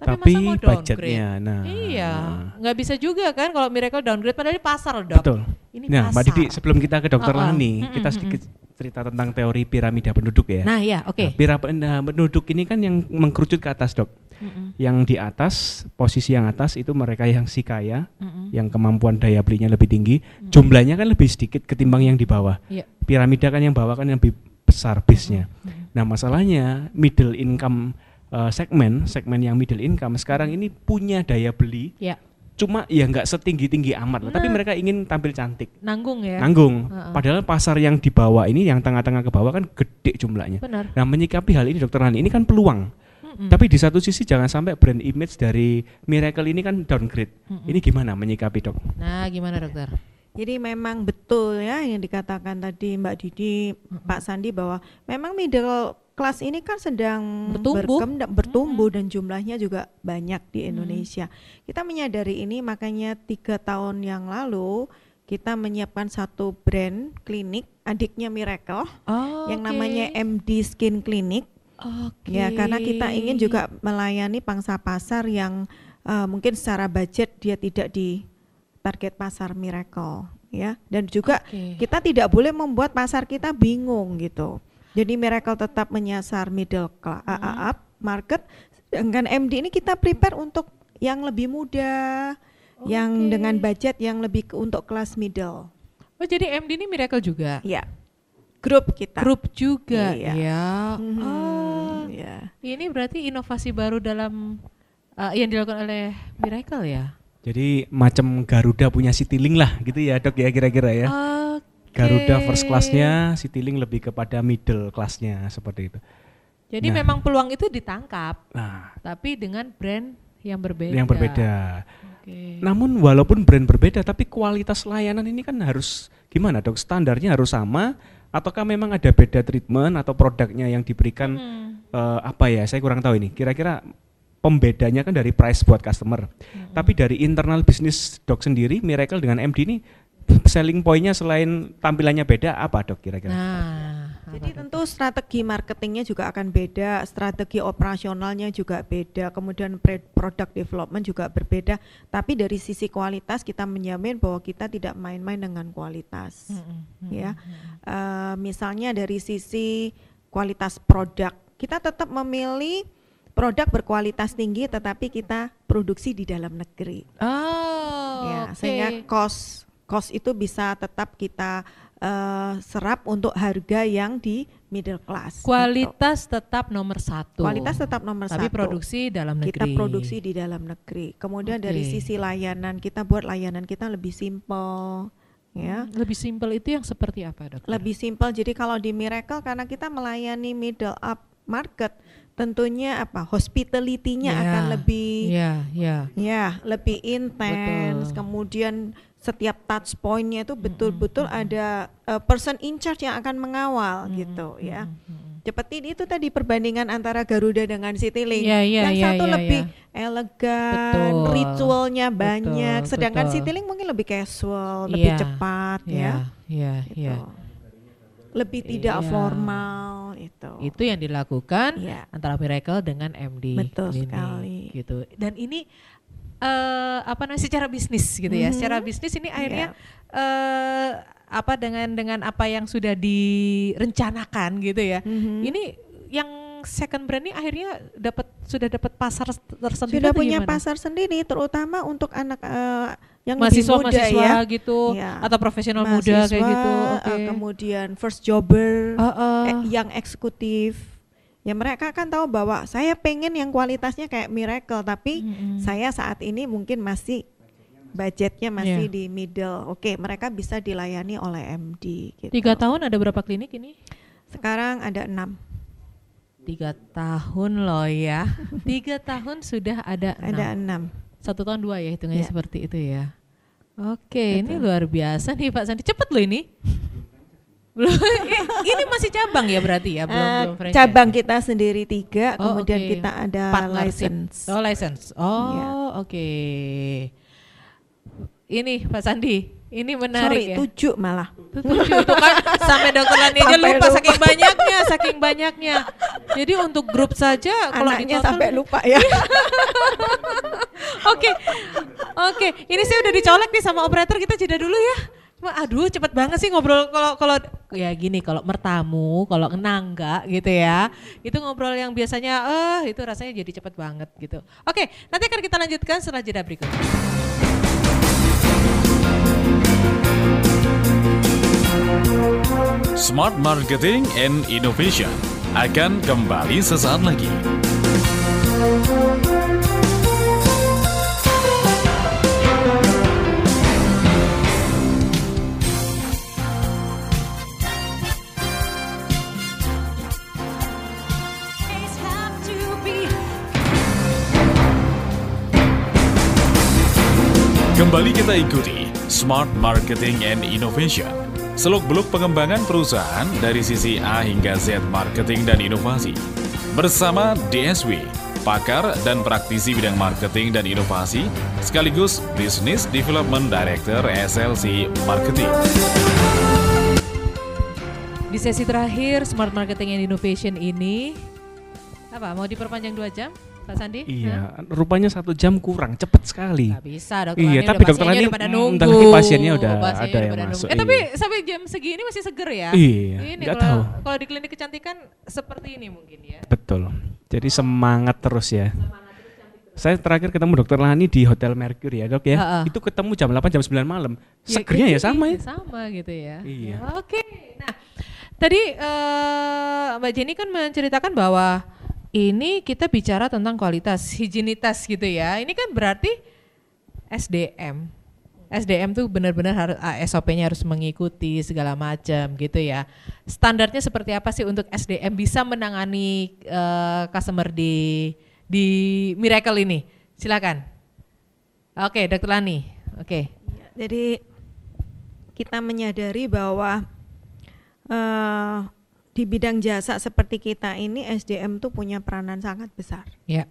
tapi, Tapi masa mau downgrade budgetnya, nah. iya nggak bisa juga kan kalau Miracle downgrade padahal di pasar loh dok betul. ini nah, Mbak Didi, pasar. sebelum kita ke Dokter Oh, oh. Lani, kita sedikit cerita tentang teori piramida penduduk ya. nah ya oke Nah, piramida penduduk ini kan yang mengkerucut ke atas, Dok. Mm-mm, Yang di atas, posisi yang atas itu mereka yang si kaya, mm-mm. yang kemampuan daya belinya lebih tinggi, jumlahnya kan lebih sedikit ketimbang yang di bawah. Iya. Piramida kan yang bawah kan yang lebih besar base-nya. Mm-mm. Nah, masalahnya middle income uh, segmen, segmen yang middle income sekarang ini punya daya beli, ya cuma ya nggak setinggi-tinggi amat, lah, tapi Nah. mereka ingin tampil cantik. nanggung ya Nanggung. Heeh. Padahal pasar yang di bawah ini, yang tengah-tengah ke bawah kan gede jumlahnya. benar Nah, menyikapi hal ini Dokter Lani, ini kan peluang. Mm-mm. Tapi di satu sisi jangan sampai brand image dari Miracle ini kan downgrade. Mm-mm. Ini gimana menyikapi, Dok? nah gimana dokter Jadi memang betul ya yang dikatakan tadi Mbak Didi, Pak Sandi bahwa memang middle class ini kan sedang Bertumbuh. berkembang, bertumbuh dan jumlahnya juga banyak di Indonesia. Kita menyadari ini makanya tiga tahun yang lalu kita menyiapkan satu brand klinik adiknya Miracle oh, yang oke. namanya MD Skin Clinic. Oke. Ya, karena kita ingin juga melayani pangsa pasar yang eh, mungkin secara budget dia tidak di target pasar Miracle, ya. Dan juga Oke. kita tidak boleh membuat pasar kita bingung gitu. Jadi Miracle tetap menyasar middle class up market, sedangkan MD ini kita prepare untuk yang lebih muda, yang Oke. dengan budget yang lebih ke- untuk kelas middle. Oh jadi MD ini Miracle juga? Ya, grup kita. Grup juga Iya. ya. Mhm, Oh, ya. ini berarti inovasi baru dalam uh, yang dilakukan oleh Miracle ya? Jadi macam Garuda punya Citylink lah gitu ya, Dok ya kira-kira ya. Oke. Garuda first class-nya, Citylink lebih kepada middle class-nya seperti itu. Jadi Nah. memang peluang itu ditangkap, Nah, tapi dengan brand yang berbeda. yang berbeda. Oke. Namun walaupun brand berbeda tapi kualitas layanan ini kan harus gimana, Dok? Standarnya harus sama ataukah memang ada beda treatment atau produknya yang diberikan Hmm. eh, apa ya? Saya kurang tahu ini. Kira-kira pembedanya kan dari price buat customer. Tapi dari internal bisnis Dok sendiri Miracle dengan MD ini selling pointnya selain tampilannya beda apa, Dok kira-kira? Nah, Jadi apa tentu strategi marketingnya juga akan beda, strategi operasionalnya juga beda, kemudian product development juga berbeda. Tapi dari sisi kualitas kita menjamin bahwa kita tidak main-main dengan kualitas. Mm, mm, mm, Ya, mm. Eh, misalnya dari sisi kualitas produk, kita tetap memilih produk berkualitas tinggi, tetapi kita produksi di dalam negeri. Oh, ya, oke. sehingga cost cost itu bisa tetap kita eh, serap untuk harga yang di middle class. gitu. kualitas tetap nomor satu. Kualitas tetap nomor tapi satu. produksi dalam negeri. kita produksi di dalam negeri. Kemudian dari Oke. sisi layanan kita buat layanan kita lebih simpel, ya. Hmm, Lebih simpel itu yang seperti apa, Dokter? Lebih simpel. Jadi kalau di Miracle karena kita melayani middle up market, tentunya apa? Hospitality-nya Ya, akan lebih Iya, iya. ya, lebih intens. Kemudian setiap touch point-nya itu betul-betul ada uh, person in charge yang akan mengawal gitu ya. Seperti itu tadi perbandingan antara Garuda dengan Citylink. Iya, iya, yang iya, satu iya, lebih iya. elegan, Betul. ritualnya banyak, Betul, sedangkan betul. Citylink mungkin lebih casual, lebih Iya, cepat Iya, ya. iya, gitu. iya. Lebih tidak Iya. formal itu. Itu yang dilakukan Iya. antara Miracle dengan MD. Betul Clinic, sekali. Gitu. Dan ini eh apa namanya secara bisnis gitu ya. Mhm. Secara bisnis ini akhirnya Iya. eh apa dengan dengan apa yang sudah direncanakan gitu ya. Mhm. Ini yang second brand ini akhirnya dapat sudah dapat pasar tersendiri sudah punya gimana? pasar sendiri terutama untuk anak eh, yang mahasiswa lebih muda mahasiswa ya. gitu Iya. atau profesional muda kayak gitu. eh, Oke. kemudian first jobber, Heeh. eh, yang eksekutif. Ya mereka kan tahu bahwa saya pengen yang kualitasnya kayak Miracle, tapi Mm-mm. saya saat ini mungkin masih budgetnya masih Iya. di middle. Oke, mereka bisa dilayani oleh MD. Gitu. Tiga tahun ada berapa klinik ini? Sekarang ada enam, Tiga tahun loh ya. Tiga tahun sudah ada ada enam. enam. Satu tahun dua ya hitungannya Iya. seperti itu ya. Oke, ini Betul. luar biasa nih Pak Sandi. Cepet loh ini. Belum, ini masih cabang ya berarti ya, belum Eh, belum franchise. cabang kita sendiri tiga, Oh, kemudian oke. kita ada Partnership. license. Oh license. Oh Iya. oke. Ini Pak Sandi, ini menarik Sorry, ya. tujuh malah. Tujuh itu kan sampai dokter Lani aja lupa, lupa. saking banyaknya, saking banyaknya. Jadi untuk grup saja kalau Anaknya total- sampai lupa ya. Oke, oke. Ini saya udah dicolek nih sama operator. Kita jeda dulu ya. Aduh cepet banget sih ngobrol kalau kalau ya gini kalau mertamu kalau enangga gitu ya itu ngobrol yang biasanya eh itu rasanya jadi cepet banget gitu oke nanti akan kita lanjutkan setelah jeda berikut Smart Marketing and Innovation akan kembali sesaat lagi. Kembali kita ikuti Smart Marketing and Innovation. Seluk-beluk pengembangan perusahaan dari sisi A hingga Z marketing dan inovasi. Bersama DSW, pakar dan praktisi bidang marketing dan inovasi, sekaligus Business Development Director SLC Marketing. di sesi terakhir smart marketing and innovation ini apa mau diperpanjang dua jam Pak Sandi Hah? Iya, rupanya satu jam kurang, cepet sekali. Nggak bisa dokter Iya, tapi dokter Lani, udah pada nunggu. lagi pasiennya udah Pasiennya ada yang masuk, Eh tapi iya. sampai jam segini masih seger ya. Iya, Ini nggak kalau tahu. kalau di klinik kecantikan seperti ini mungkin ya. Betul. Jadi semangat terus ya. Saya terakhir ketemu dokter Lani di Hotel Mercury ya dok ya. Ha-ha. Itu ketemu jam 8 jam 9 malam. Ya, Segernya ya itu sama ya. Sama gitu ya. Iya. Oke. Nah, tadi eh, Mbak Jenny kan menceritakan bahwa ini kita bicara tentang kualitas higienitas gitu ya. Ini kan berarti SDM. SDM tuh benar-benar harus ah, SOP-nya harus mengikuti segala macam gitu ya. Standarnya seperti apa sih untuk SDM bisa menangani eh, customer di di Miracle ini? Silakan. Oke, Dokter Lani. Oke. Jadi kita menyadari bahwa eh, di bidang jasa seperti kita ini SDM tuh punya peranan sangat besar. Ya.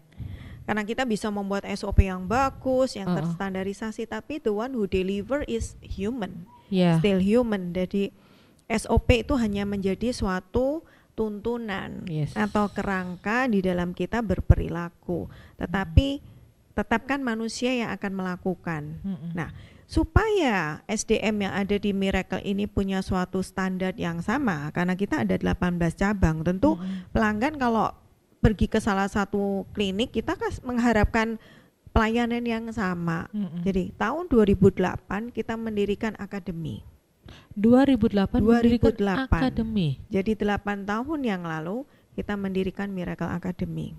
Karena kita bisa membuat SOP yang bagus, yang Uh-uh. terstandarisasi, tapi the one who deliver is human, Ya. still human. Jadi SOP itu hanya menjadi suatu tuntunan Yes. atau kerangka di dalam kita berperilaku. Tetapi tetap kan manusia yang akan melakukan. Mm-mm. Nah, supaya SDM yang ada di Miracle ini punya suatu standar yang sama karena kita ada 18 cabang. Tentu pelanggan kalau pergi ke salah satu klinik kita kan mengharapkan pelayanan yang sama. Mm-mm. Jadi tahun 2008 kita mendirikan akademi. 2008 mendirikan 2008. akademi. Jadi 8 tahun yang lalu kita mendirikan Miracle Academy.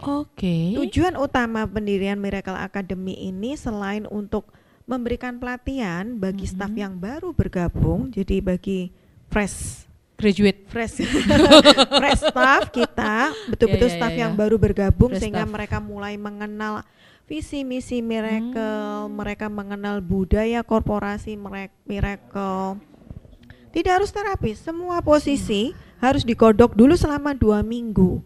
Oke. Tujuan utama pendirian Miracle Academy ini selain untuk memberikan pelatihan bagi staf yang baru bergabung, jadi bagi fresh Graduate. fresh fresh staff kita, betul-betul Ya, ya, staff ya, yang ya. baru bergabung Fresh sehingga staff. mereka mulai mengenal visi misi Miracle, Hmm. mereka mengenal budaya korporasi Miracle. Tidak harus terapi, semua posisi harus digodok dulu selama dua minggu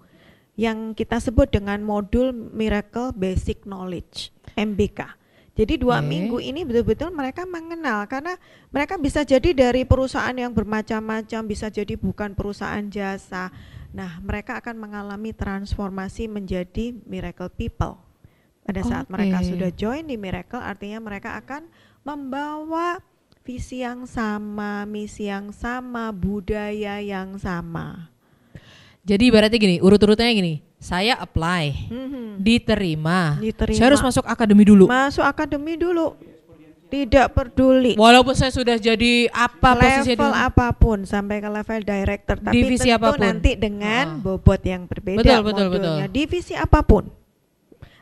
yang kita sebut dengan modul Miracle Basic Knowledge MBK. Jadi dua Oke. minggu ini betul-betul mereka mengenal karena mereka bisa jadi dari perusahaan yang bermacam-macam, bisa jadi bukan perusahaan jasa. Nah, mereka akan mengalami transformasi menjadi Miracle People. Pada saat mereka Oke. sudah join di Miracle, artinya mereka akan membawa visi yang sama, misi yang sama, budaya yang sama. Jadi ibaratnya gini, urut-urutnya gini. Saya apply, Mhm. diterima. Diterima. Saya harus masuk akademi dulu. Masuk akademi dulu. Tidak peduli Walaupun saya sudah jadi apa level di- apa pun sampai ke level director tapi Divisi tentu apa pun. nanti dengan Ah. bobot yang berbeda Betul, betul, modulnya. betul. divisi apa pun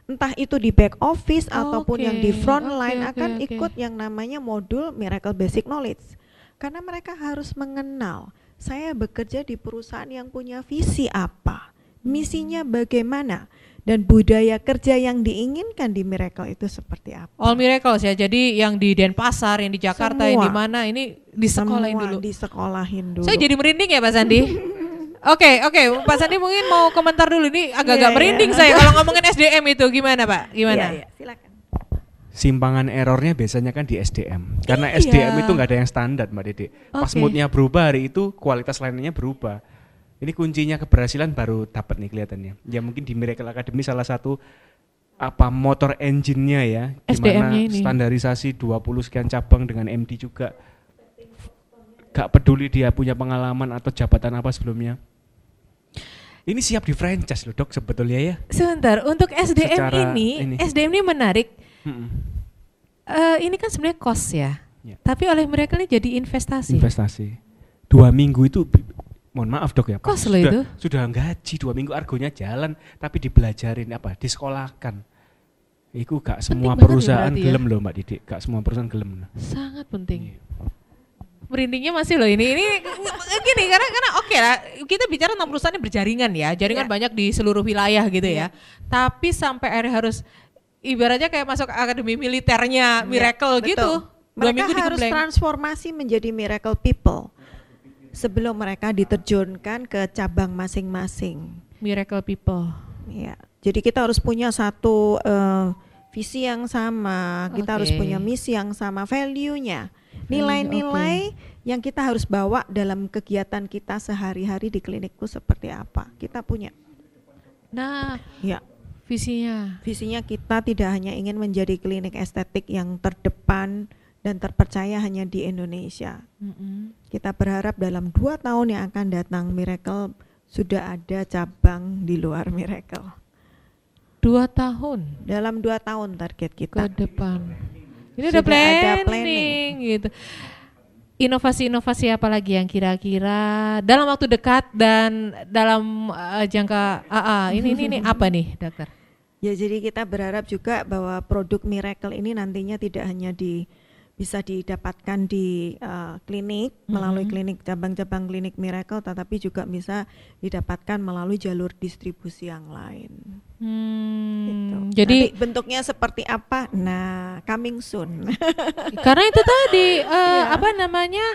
entah itu di back office ataupun yang di front line oke, akan oke. ikut yang namanya modul miracle basic knowledge karena mereka harus mengenal saya bekerja di perusahaan yang punya visi apa misinya bagaimana dan budaya kerja yang diinginkan di miracle itu seperti apa All Miracles ya. Jadi yang di Denpasar, yang di Jakarta, yang di Semua. mana ini disekolahin Semua dulu. disekolahin dulu Saya jadi merinding ya Pak Sandi. Oke, oke, Pak Sandi mungkin mau komentar dulu ini agak-agak Iya, merinding iya. saya kalau ngomongin SDM itu gimana Pak? Gimana? Iya, iya, silakan Simpangan errornya biasanya kan di SDM. Karena Iya. SDM itu nggak ada yang standar Mbak Dede. Pas Oke. moodnya berubah hari itu kualitas lainnya berubah. Ini kuncinya keberhasilan baru dapat nih kelihatannya. Ya mungkin di Miracle Academy salah satu apa motor engine-nya ya, gimana ini. standarisasi 20 sekian cabang dengan MD juga. Gak peduli dia punya pengalaman atau jabatan apa sebelumnya. Ini siap di franchise loh dok sebetulnya ya. Sebentar, untuk SDM Secara ini, ini. SDM ini menarik. Mm-mm. Eh, ini kan sebenarnya cost ya. Ya. Tapi oleh mereka ini jadi investasi. investasi dua minggu itu mohon maaf dok ya Pak, sudah, itu. sudah gaji dua minggu argonya jalan tapi dibelajarin apa disekolahkan Iku gak semua banget ya perusahaan ya. gelem loh mbak Didik gak semua perusahaan gelem Sangat penting. Iya. Merindingnya masih loh ini. Ini gini karena karena oke lah kita bicara tentang perusahaan yang berjaringan ya. Jaringan Ya. banyak di seluruh wilayah gitu ya. Tapi sampai akhirnya harus ibaratnya kayak masuk akademi militernya Miracle Ya, gitu. betul. Dua Mereka minggu harus digembleng. transformasi menjadi miracle people sebelum mereka diterjunkan ke cabang masing-masing. Miracle people. Ya, jadi kita harus punya satu eh, visi yang sama, kita harus Oke. punya misi yang sama, value-nya, nilai-nilai yang kita harus bawa dalam kegiatan kita sehari-hari di klinik itu seperti apa. Kita punya, Nah, ya. visinya. Visinya kita tidak hanya ingin menjadi klinik estetik yang terdepan dan terpercaya hanya di Indonesia. Mm-mm. Kita berharap dalam dua tahun yang akan datang Miracle sudah ada cabang di luar Miracle. Dua tahun Dalam dua tahun target ke kita. depan. Ini ada Sudah ada planning, planning. gitu. Inovasi-inovasi apa lagi yang kira-kira dalam waktu dekat dan dalam uh, jangka ah, ah, ini ini ini apa nih, dokter? Ya jadi kita berharap juga bahwa produk Miracle ini nantinya tidak hanya di bisa didapatkan di uh, klinik melalui klinik cabang-cabang klinik Miracle tetapi juga bisa didapatkan melalui jalur distribusi yang lain. Hmm, Gitu. jadi Nanti bentuknya seperti apa? Nah, coming soon. karena itu tadi uh, Iya. apa namanya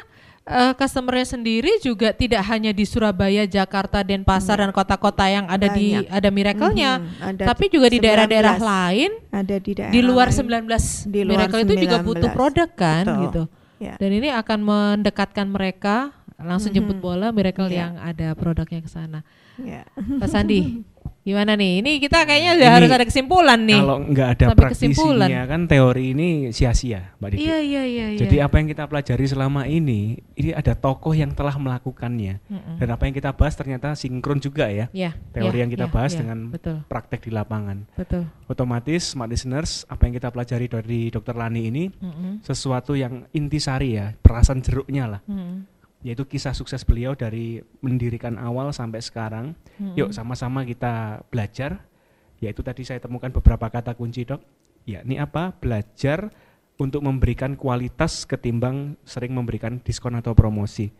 uh, customernya sendiri juga tidak hanya di Surabaya, Jakarta, Denpasar dan kota-kota yang ada di. Banyak. ada Miracle-nya, ada tapi juga di 19. daerah-daerah lain Ada di daerah di luar lain. 19 Di luar Miracle itu juga butuh 19. produk kan Betul. gitu. Ya. Dan ini akan mendekatkan mereka langsung jemput Mhm. bola Miracle Iya. yang ada produknya ke sana. Ya. Pak Sandi, gimana nih? Ini kita kayaknya udah Ini harus ada kesimpulan nih. kalau nggak ada Sampai kesimpulan. praktisinya kan teori ini sia-sia mbak Didik Iya iya iya. iya. Jadi apa yang kita pelajari selama ini, ini ada tokoh yang telah melakukannya. Mm-mm. Dan apa yang kita bahas ternyata sinkron juga ya. Iya, Teori iya, yang kita iya, bahas iya, dengan betul praktek di lapangan. betul. Otomatis smart listeners, apa yang kita pelajari dari Dr. Lani ini Mm-mm. sesuatu yang intisari ya, perasan jeruknya lah. Mm-mm. Yaitu kisah sukses beliau dari mendirikan awal sampai sekarang. Mm-mm. Yuk sama-sama kita belajar. Yaitu tadi saya temukan beberapa kata kunci dok. Ya, ini apa? Belajar untuk memberikan kualitas ketimbang sering memberikan diskon atau promosi.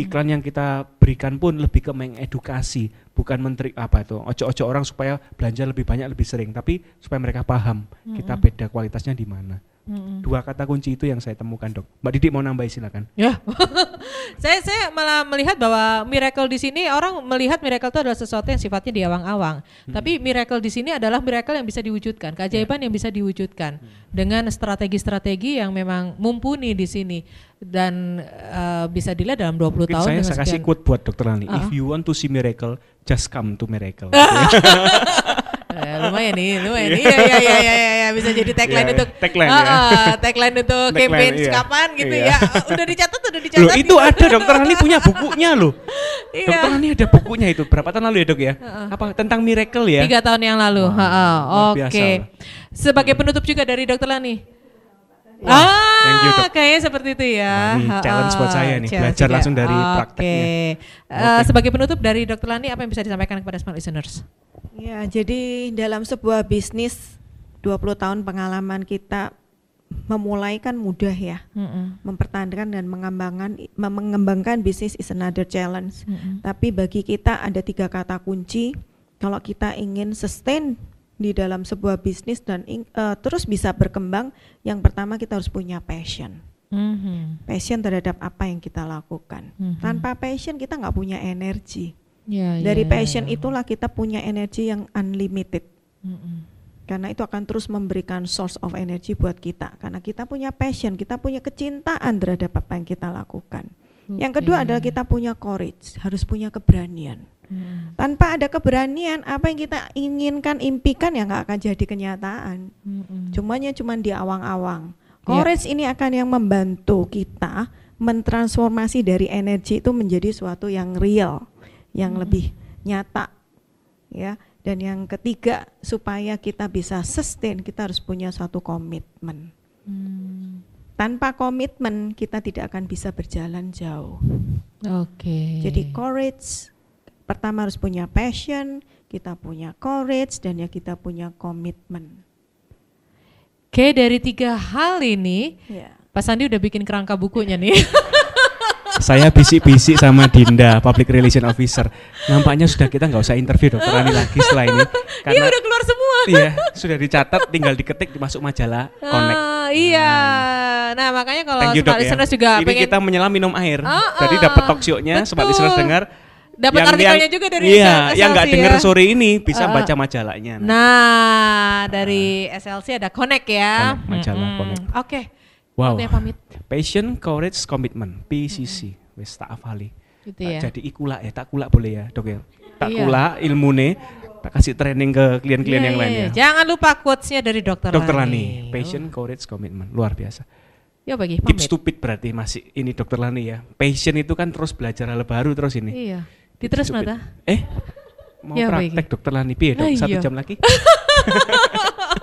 Iklan yang kita berikan pun lebih ke mengedukasi, bukan menteri apa itu, ojo-ojo orang supaya belanja lebih banyak lebih sering, tapi supaya mereka paham kita beda kualitasnya di mana. Mm-mm. Dua kata kunci itu yang saya temukan dok. Mbak Didik mau nambahin silakan. Ya, saya saya malah melihat bahwa miracle di sini orang melihat miracle itu adalah sesuatu yang sifatnya di awang-awang. Tapi miracle di sini adalah miracle yang bisa diwujudkan, keajaiban yang bisa diwujudkan dengan strategi-strategi yang memang mumpuni di sini dan eh, bisa dilihat dalam 20 Mungkin tahun saya, saya kasih quote buat dokter Lani. Ah. If you want to see miracle, just come to miracle. Eh, lumayan nih, lumayan nih. Iya, iya, iya, iya, iya, iya, bisa jadi tagline Iya, untuk tagline Ah, ya. ah, tagline untuk Tagline, campaign iya. kapan gitu Iya. ya. Udah dicatat, udah dicatat. Loh itu ada dokter Lani punya bukunya loh. Iya. Dokter Lani ada bukunya itu. Berapa tahun lalu ya dok ya? Apa tentang miracle ya? Tiga tahun yang lalu. Luar Oke. biasa. Sebagai penutup juga dari Dokter Lani. ah, thank you, Dok. kayaknya seperti itu ya. Wah, ini challenge buat saya nih, belajar juga. langsung dari Oke. prakteknya. Eh, Oke. sebagai penutup dari Dr. Lani, apa yang bisa disampaikan kepada smart listeners? Ya, jadi dalam sebuah bisnis 20 tahun pengalaman kita memulai kan mudah ya. Mm-mm. Mempertahankan dan mengembangkan mengembangkan bisnis is another challenge. Mm-mm. Tapi bagi kita ada tiga kata kunci kalau kita ingin sustain di dalam sebuah bisnis dan eh, terus bisa berkembang, yang pertama kita harus punya passion. Mhm. Passion terhadap apa yang kita lakukan. Mhm. Tanpa passion kita nggak punya energi. Ya, Dari ya, passion ya. itulah kita punya energi yang unlimited. Mm-mm. Karena itu akan terus memberikan source of energy buat kita. Karena kita punya passion, kita punya kecintaan terhadap apa yang kita lakukan. Yang kedua adalah kita punya courage, harus punya keberanian. Mm-mm. Tanpa ada keberanian, apa yang kita inginkan, impikan ya nggak akan jadi kenyataan. Mm-mm. Cumanya cuman di awang-awang. Ya. Courage ini akan yang membantu kita mentransformasi dari energi itu menjadi suatu yang real, yang lebih nyata, ya. Dan yang ketiga, supaya kita bisa sustain, kita harus punya suatu komitmen. Hmm. Tanpa komitmen, kita tidak akan bisa berjalan jauh. Oke. Jadi courage, pertama harus punya passion, kita punya courage, dan ya kita punya komitmen. Oke, dari tiga hal ini, Ya. Pak Sandi udah bikin kerangka bukunya nih. Saya bisik-bisik sama Dinda, Public Relation Officer. Nampaknya sudah kita nggak usah interview dokter Ani lagi setelah ini. Iya udah keluar semua. iya, sudah dicatat, tinggal diketik dimasuk majalah Connect. Ah, iya. Nah, makanya kalau Thank you dok ya. juga Ini pengen kita menyelam minum air. Ah, Jadi ah. dapat smart Betul. listeners dengar. Dapat artikelnya yang- juga dari Iya, SLC yang nggak denger ya. sore ini bisa Ah, ah. baca majalahnya. Nah, dari SLC ada Connect ya. Connect, majalah Mm-mm. Connect. Oke. Wow. Waktunya pamit. Passion, courage, commitment, PCC. Wis tak hafali. Gitu Tak ya. Jadi ikulak ya, tak kulak boleh ya, Dok ya. Tak Iya. kulak ilmune, tak kasih training ke klien-klien Iya, yang iya, lain iya. ya. Jangan lupa quotes-nya dari Dokter Dokter Lani. Lani, passion, courage, commitment, luar biasa. Ya bagi Keep pamit. stupid berarti masih ini Dokter Lani ya. Passion itu kan terus belajar hal baru terus ini. Iya. Keep Diterus stupid. mata. Eh, mau Ya, praktek Dokter Lani piye dok? Ah, Satu iya. jam lagi.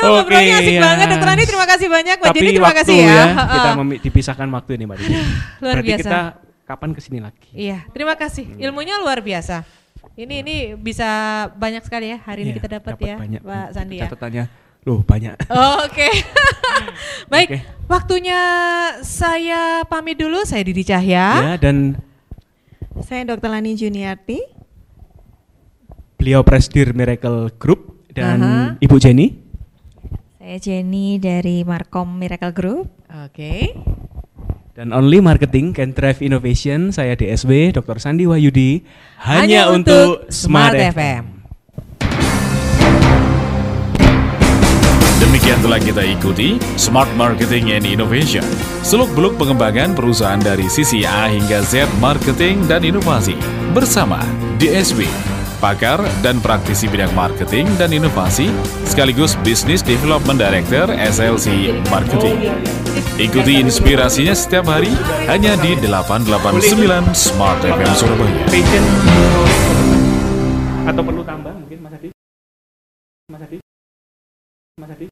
Aduh, Oke, ngobrolnya asik ya. banget Dokter Lani. Terima kasih banyak. Mbak Tapi Dini terima waktu kasih ya. ya, kita dipisahkan waktu ini Mbak Dini. luar Berarti biasa. kita kapan ke sini lagi? Iya, terima kasih. Ilmunya luar biasa. Ini ini bisa banyak sekali ya hari ini Iya, kita dapat ya, banyak. Pak Sandi ya. Catatannya, loh banyak. Oke. Baik, Oke. waktunya saya pamit dulu. Saya Didi Cahya. ya dan Saya Dr. Lani Juniarti. beliau Presidir Miracle Group dan Aha. Ibu Jenny. Saya Jenny dari Markom Miracle Group. Oke. Dan Only Marketing Can Drive Innovation, saya DSW Dr. Sandi Wahyudi hanya, Hanya untuk untuk Smart, Smart FM. FM. Demikian telah kita ikuti Smart Marketing and Innovation. Seluk-beluk pengembangan perusahaan dari sisi A hingga Z marketing dan inovasi bersama DSW, pakar dan praktisi bidang marketing dan inovasi sekaligus Business Development Director SLC Marketing. Ikuti inspirasinya setiap hari hanya di 889 Smart FM Surabaya. Atau perlu tambah mungkin Mas Adi? Mas Adi? Mas Adi?